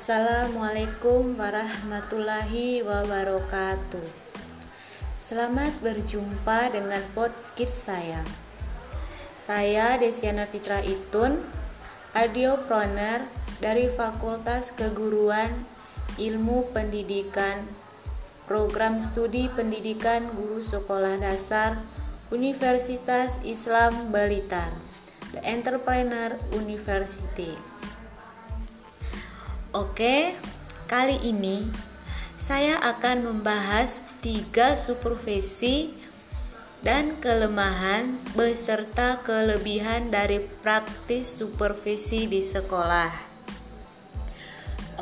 Assalamualaikum warahmatullahi wabarakatuh. Selamat berjumpa dengan podcast saya. Saya Desiana Fitra Itun, audiopreneur dari Fakultas Keguruan Ilmu Pendidikan Program Studi Pendidikan Guru Sekolah Dasar Universitas Islam Balitar, The Entrepreneur University. Oke, kali ini saya akan membahas tiga supervisi dan kelemahan beserta kelebihan dari praktis supervisi di sekolah.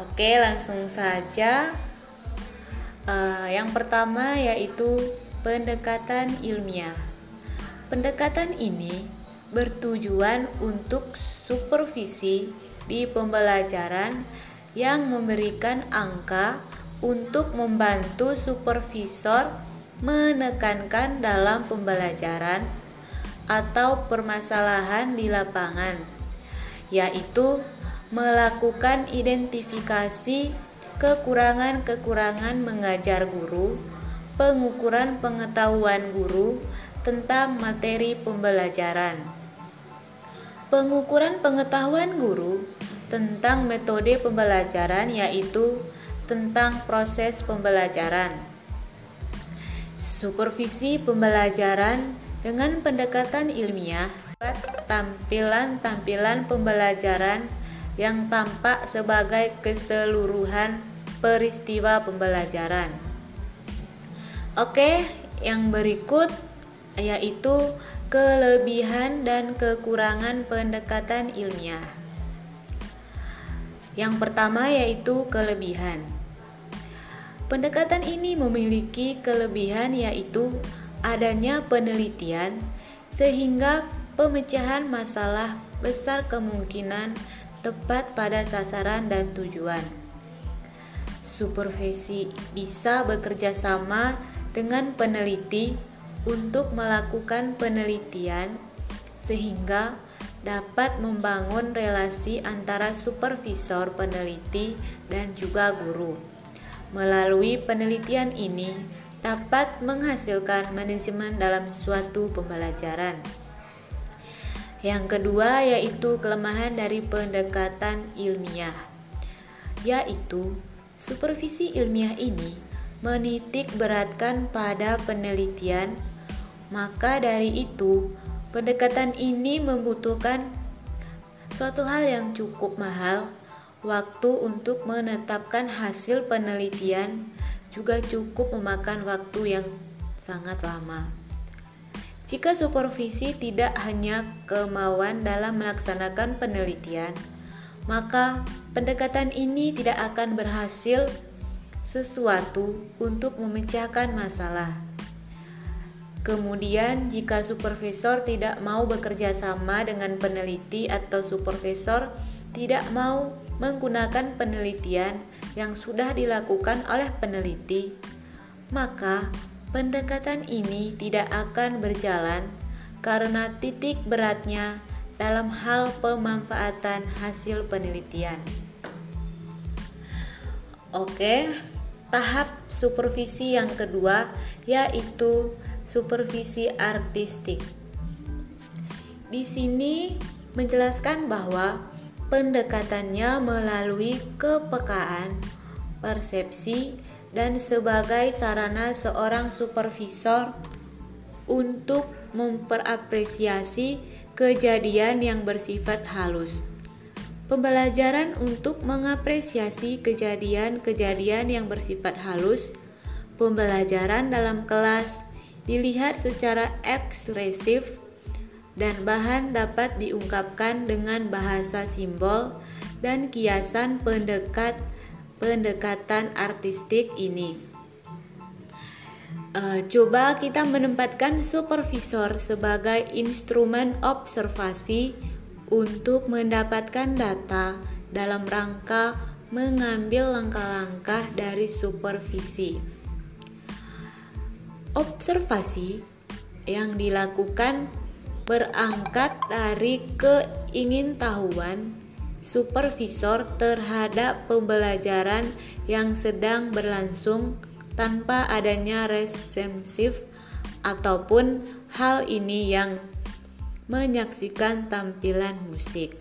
Oke, langsung saja. Uh, yang pertama yaitu pendekatan ilmiah. Pendekatan ini bertujuan untuk supervisi di pembelajaran yang memberikan angka untuk membantu supervisor menekankan dalam pembelajaran atau permasalahan di lapangan, yaitu melakukan identifikasi kekurangan-kekurangan mengajar guru, pengukuran pengetahuan guru tentang materi pembelajaran. Pengukuran pengetahuan guru tentang metode pembelajaran yaitu tentang proses pembelajaran. Supervisi pembelajaran dengan pendekatan ilmiah tampilan-tampilan pembelajaran yang tampak sebagai keseluruhan peristiwa pembelajaran. Oke, yang berikut yaitu kelebihan dan kekurangan pendekatan ilmiah. Yang pertama yaitu kelebihan. Pendekatan ini memiliki kelebihan yaitu adanya penelitian sehingga pemecahan masalah besar kemungkinan tepat pada sasaran dan tujuan. Supervisi bisa bekerja sama dengan peneliti untuk melakukan penelitian sehingga dapat membangun relasi antara supervisor peneliti dan juga guru. Melalui penelitian ini dapat menghasilkan manajemen dalam suatu pembelajaran. Yang kedua yaitu kelemahan dari pendekatan ilmiah, yaitu supervisi ilmiah ini menitik beratkan pada penelitian, maka dari itu Pendekatan ini membutuhkan suatu hal yang cukup mahal, waktu untuk menetapkan hasil penelitian juga cukup memakan waktu yang sangat lama. Jika supervisi tidak hanya kemauan dalam melaksanakan penelitian, maka pendekatan ini tidak akan berhasil sesuatu untuk memecahkan masalah. Kemudian, jika supervisor tidak mau bekerja sama dengan peneliti atau supervisor tidak mau menggunakan penelitian yang sudah dilakukan oleh peneliti, maka pendekatan ini tidak akan berjalan karena titik beratnya dalam hal pemanfaatan hasil penelitian. Oke, tahap supervisi yang kedua yaitu supervisi artistik. Di sini menjelaskan bahwa pendekatannya melalui kepekaan, persepsi, dan sebagai sarana seorang supervisor untuk memperapresiasi kejadian yang bersifat halus. Pembelajaran untuk mengapresiasi kejadian-kejadian yang bersifat halus, pembelajaran dalam kelas, dilihat secara ekspresif dan bahan dapat diungkapkan dengan bahasa simbol dan kiasan pendekat pendekatan artistik ini. Uh, coba kita menempatkan supervisor sebagai instrumen observasi untuk mendapatkan data dalam rangka mengambil langkah-langkah dari supervisi. Observasi yang dilakukan berangkat dari keingintahuan supervisor terhadap pembelajaran yang sedang berlangsung tanpa adanya resensif ataupun hal ini yang menyaksikan tampilan musik.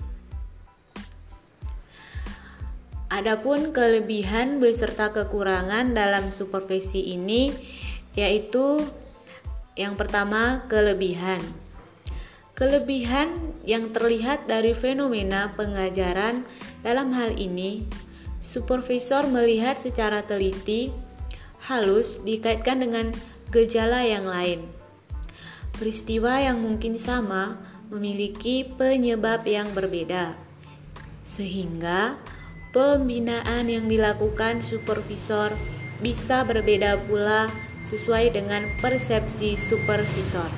Adapun kelebihan beserta kekurangan dalam supervisi ini yaitu yang pertama kelebihan. Kelebihan yang terlihat dari fenomena pengajaran dalam hal ini, supervisor melihat secara teliti, halus dikaitkan dengan gejala yang lain. Peristiwa yang mungkin sama memiliki penyebab yang berbeda, sehingga pembinaan yang dilakukan supervisor bisa berbeda pula sesuai dengan persepsi supervisor.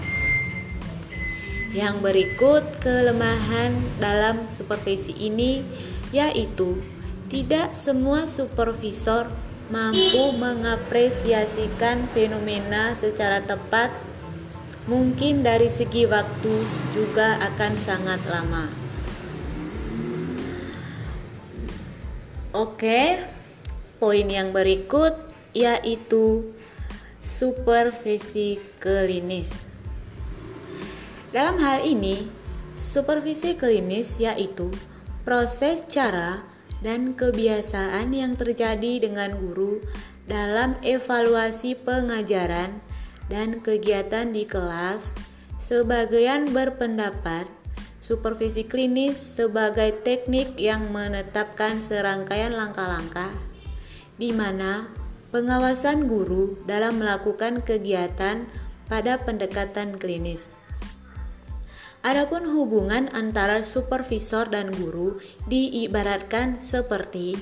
Yang berikut kelemahan dalam supervisi ini yaitu tidak semua supervisor mampu mengapresiasikan fenomena secara tepat. Mungkin dari segi waktu juga akan sangat lama. Oke, poin yang berikut yaitu supervisi klinis. Dalam hal ini, supervisi klinis yaitu proses cara dan kebiasaan yang terjadi dengan guru dalam evaluasi pengajaran dan kegiatan di kelas. Sebagian berpendapat supervisi klinis sebagai teknik yang menetapkan serangkaian langkah-langkah di mana pengawasan guru dalam melakukan kegiatan pada pendekatan klinis. Adapun hubungan antara supervisor dan guru diibaratkan seperti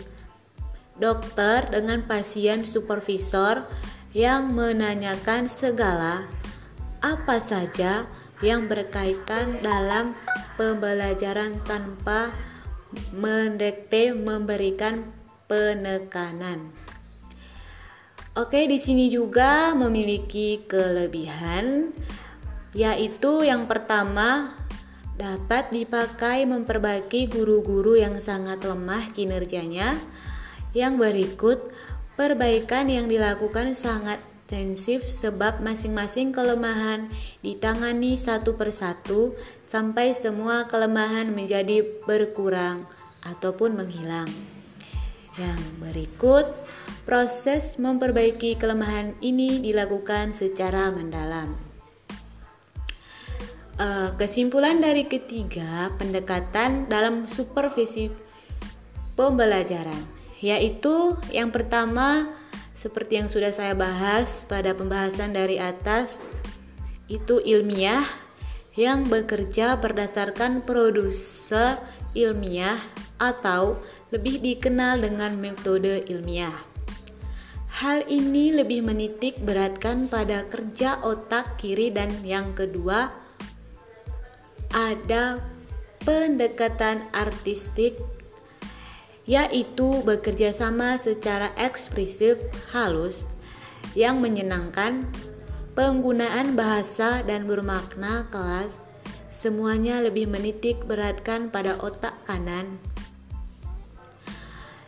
dokter dengan pasien supervisor yang menanyakan segala apa saja yang berkaitan dalam pembelajaran tanpa mendekte memberikan penekanan. Oke, di sini juga memiliki kelebihan yaitu yang pertama dapat dipakai memperbaiki guru-guru yang sangat lemah kinerjanya. Yang berikut, perbaikan yang dilakukan sangat intensif sebab masing-masing kelemahan ditangani satu persatu sampai semua kelemahan menjadi berkurang ataupun menghilang. Yang berikut, proses memperbaiki kelemahan ini dilakukan secara mendalam. Uh, kesimpulan dari ketiga pendekatan dalam supervisi pembelajaran yaitu yang pertama seperti yang sudah saya bahas pada pembahasan dari atas itu ilmiah yang bekerja berdasarkan produse ilmiah atau lebih dikenal dengan metode ilmiah. Hal ini lebih menitik beratkan pada kerja otak kiri dan yang kedua ada pendekatan artistik yaitu bekerja sama secara ekspresif halus yang menyenangkan penggunaan bahasa dan bermakna kelas. Semuanya lebih menitik beratkan pada otak kanan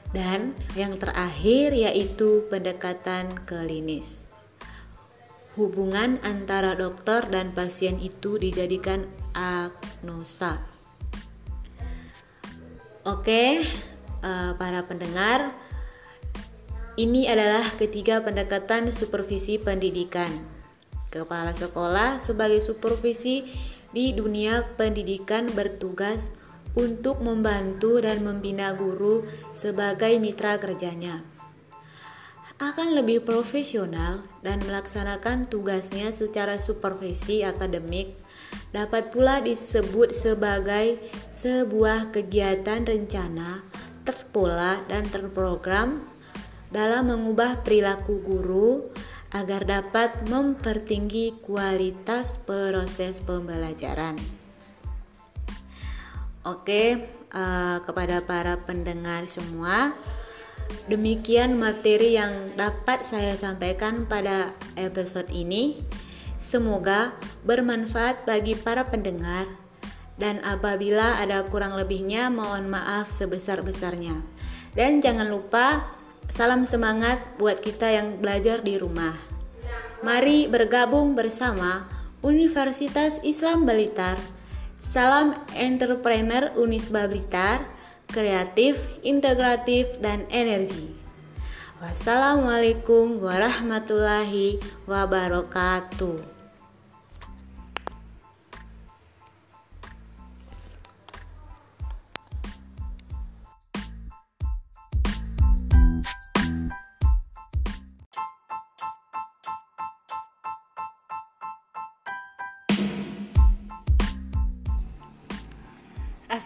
dan yang terakhir yaitu pendekatan klinis hubungan antara dokter dan pasien itu dijadikan agnosa. Oke, uh, para pendengar, ini adalah ketiga pendekatan supervisi pendidikan. Kepala sekolah sebagai supervisi di dunia pendidikan bertugas untuk membantu dan membina guru sebagai mitra kerjanya akan lebih profesional dan melaksanakan tugasnya secara supervisi akademik dapat pula disebut sebagai sebuah kegiatan rencana, terpola, dan terprogram dalam mengubah perilaku guru agar dapat mempertinggi kualitas proses pembelajaran. Oke, uh, kepada para pendengar semua, demikian materi yang dapat saya sampaikan pada episode ini. Semoga bermanfaat bagi para pendengar Dan apabila ada kurang lebihnya, mohon maaf sebesar-besarnya. Dan jangan lupa salam semangat buat kita yang belajar di rumah. Mari bergabung bersama Universitas Islam Balitar. Salam entrepreneur Unisba Blitar, kreatif, integratif, dan energi. Wassalamualaikum warahmatullahi wabarakatuh.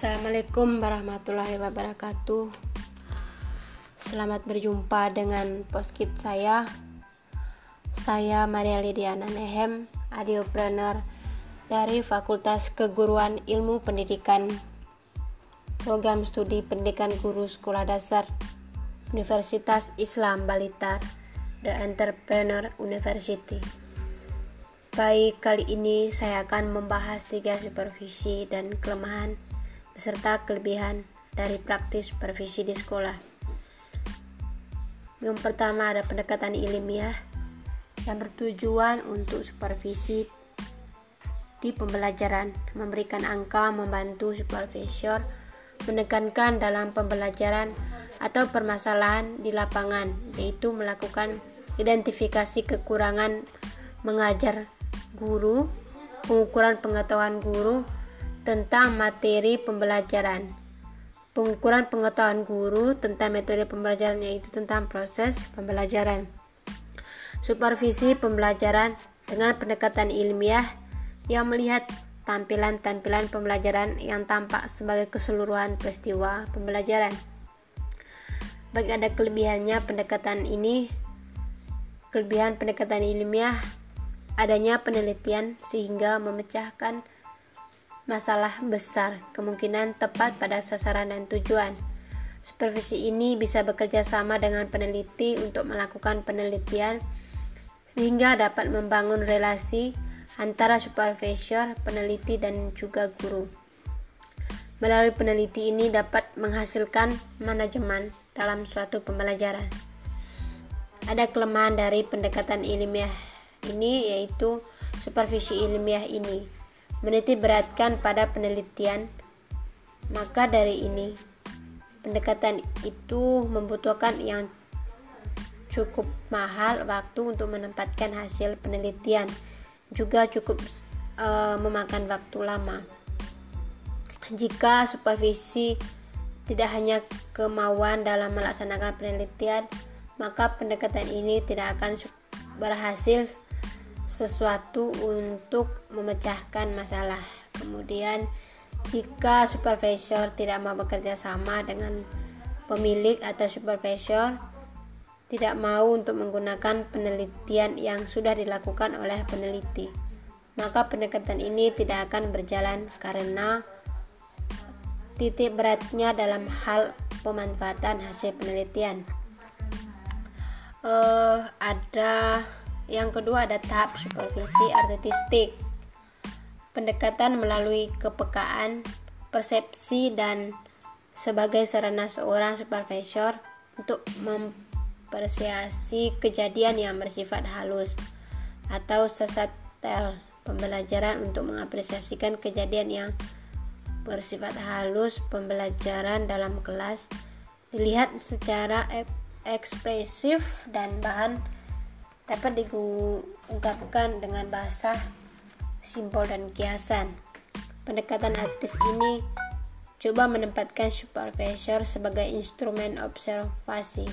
Assalamualaikum warahmatullahi wabarakatuh. Selamat berjumpa dengan poskit saya. Saya Maria Lidiana Nehem Adiopreneur dari Fakultas Keguruan Ilmu Pendidikan Program Studi Pendidikan Guru Sekolah Dasar Universitas Islam Balitar The Entrepreneur University. Baik, kali ini saya akan membahas tiga supervisi dan kelemahan beserta kelebihan dari praktis supervisi di sekolah. Yang pertama ada pendekatan ilmiah yang bertujuan untuk supervisi di pembelajaran, memberikan angka, membantu supervisor menekankan dalam pembelajaran atau permasalahan di lapangan, yaitu melakukan identifikasi kekurangan mengajar guru, pengukuran pengetahuan guru, tentang materi pembelajaran. Pengukuran pengetahuan guru tentang metode pembelajaran yaitu tentang proses pembelajaran. Supervisi pembelajaran dengan pendekatan ilmiah yang melihat tampilan-tampilan pembelajaran yang tampak sebagai keseluruhan peristiwa pembelajaran. Bagi ada kelebihannya pendekatan ini, kelebihan pendekatan ilmiah adanya penelitian sehingga memecahkan masalah besar, kemungkinan tepat pada sasaran dan tujuan. Supervisi ini bisa bekerja sama dengan peneliti untuk melakukan penelitian sehingga dapat membangun relasi antara supervisor, peneliti, dan juga guru. Melalui peneliti ini dapat menghasilkan manajemen dalam suatu pembelajaran. Ada kelemahan dari pendekatan ilmiah ini yaitu supervisi ilmiah ini meniti beratkan pada penelitian. Maka dari ini, pendekatan itu membutuhkan yang cukup mahal waktu untuk menempatkan hasil penelitian, juga cukup e, memakan waktu lama. Jika supervisi tidak hanya kemauan dalam melaksanakan penelitian, maka pendekatan ini tidak akan berhasil sesuatu untuk memecahkan masalah. Kemudian, jika supervisor tidak mau bekerja sama dengan pemilik atau supervisor, tidak mau untuk menggunakan penelitian yang sudah dilakukan oleh peneliti, maka pendekatan ini tidak akan berjalan karena titik beratnya dalam hal pemanfaatan hasil penelitian. Uh, ada yang kedua ada tahap supervisi artistik. Pendekatan melalui kepekaan, persepsi dan sebagai sarana seorang supervisor untuk mempersiasi kejadian yang bersifat halus atau sesatel pembelajaran untuk mengapresiasikan kejadian yang bersifat halus pembelajaran dalam kelas dilihat secara ekspresif dan bahan dapat diungkapkan dengan bahasa simpel dan kiasan. Pendekatan artis ini coba menempatkan supervisor sebagai instrumen observasi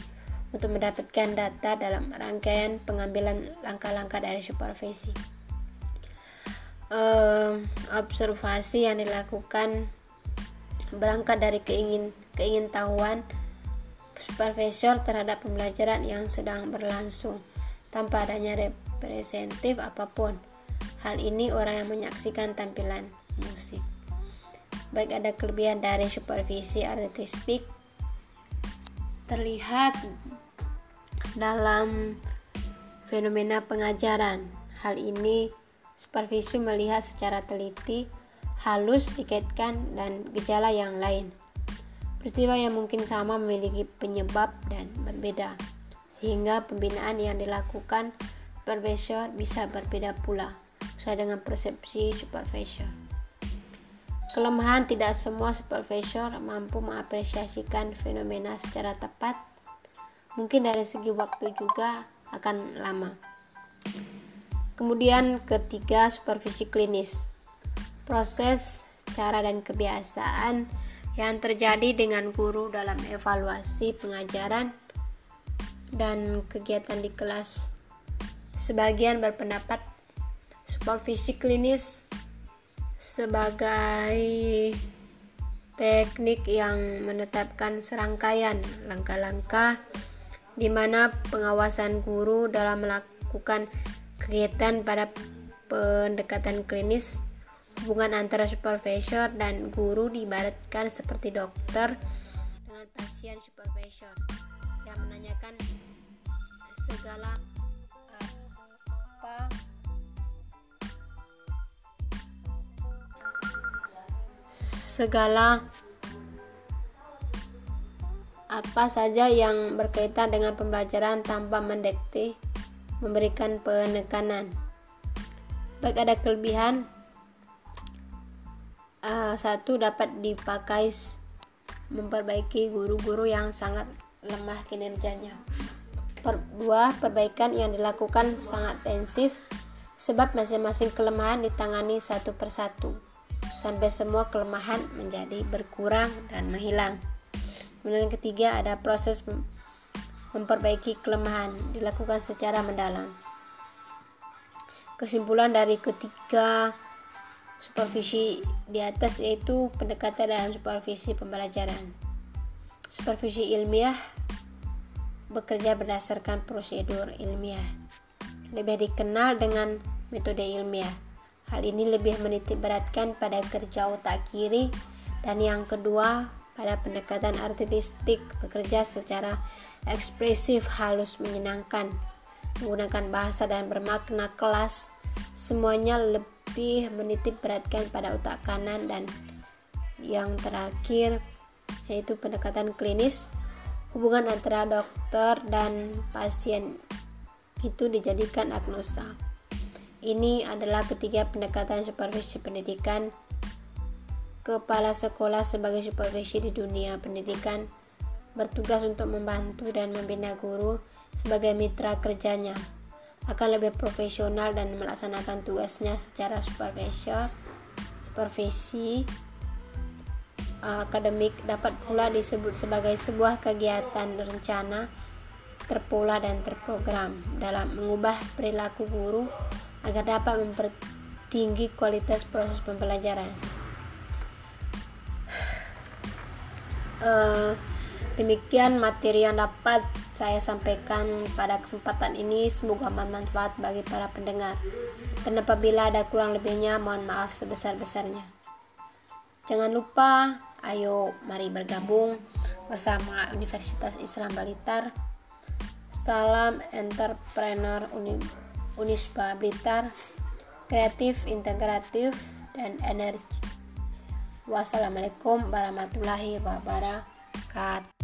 untuk mendapatkan data dalam rangkaian pengambilan langkah-langkah dari supervisi. Uh, observasi yang dilakukan berangkat dari keingin keingintahuan supervisor terhadap pembelajaran yang sedang berlangsung tanpa adanya representatif apa pun. Hal ini orang yang menyaksikan tampilan musik. Baik ada kelebihan dari supervisi artistik terlihat dalam fenomena pengajaran. Hal ini supervisi melihat secara teliti halus dikaitkan dan gejala yang lain. Peristiwa yang mungkin sama memiliki penyebab dan berbeda, sehingga pembinaan yang dilakukan supervisor bisa berbeda pula, sesuai dengan persepsi supervisor. Kelemahan tidak semua supervisor mampu mengapresiasikan fenomena secara tepat. Mungkin dari segi waktu juga akan lama. Kemudian ketiga, supervisi klinis. Proses, cara dan kebiasaan yang terjadi dengan guru dalam evaluasi pengajaran dan kegiatan di kelas. Sebagian berpendapat supervisi klinis sebagai teknik yang menetapkan serangkaian langkah-langkah di mana pengawasan guru dalam melakukan kegiatan pada pendekatan klinis hubungan antara supervisor dan guru diibaratkan seperti dokter dengan pasien supervisor yang menanyakan segala apa segala apa saja yang berkaitan dengan pembelajaran tanpa mendekti memberikan penekanan. Baik ada kelebihan uh, satu dapat dipakai memperbaiki guru-guru yang sangat lemah kinerjanya. Per, dua, perbaikan yang dilakukan sangat intensif sebab masing-masing kelemahan ditangani satu persatu sampai semua kelemahan menjadi berkurang dan menghilang. Kemudian ketiga ada proses memperbaiki kelemahan dilakukan secara mendalam. Kesimpulan dari ketiga supervisi di atas yaitu pendekatan dalam supervisi pembelajaran. Supervisi ilmiah bekerja berdasarkan prosedur ilmiah. Lebih dikenal dengan metode ilmiah. Hal ini lebih menitik beratkan pada kerja otak kiri dan yang kedua pada pendekatan artistik bekerja secara ekspresif halus menyenangkan. Menggunakan bahasa dan bermakna kelas semuanya lebih menitik beratkan pada otak kanan dan yang terakhir yaitu pendekatan klinis hubungan antara dokter dan pasien itu dijadikan agnosa. Ini adalah ketiga pendekatan supervisi pendidikan kepala sekolah sebagai supervisi di dunia pendidikan bertugas untuk membantu dan membina guru sebagai mitra kerjanya akan lebih profesional dan melaksanakan tugasnya secara supervisor supervisi akademik dapat pula disebut sebagai sebuah kegiatan rencana terpola dan terprogram dalam mengubah perilaku guru agar dapat mempertinggi kualitas proses pembelajaran. Uh, demikian materi yang dapat saya sampaikan pada kesempatan ini. Semoga bermanfaat bagi para pendengar. Dan apabila ada kurang lebihnya mohon maaf sebesar-besarnya. Jangan lupa ayo mari bergabung bersama Universitas Islam Balitar salam entrepreneur Universitas Unisba Blitar, kreatif, integratif, dan energi. Wassalamualaikum warahmatullahi wabarakatuh.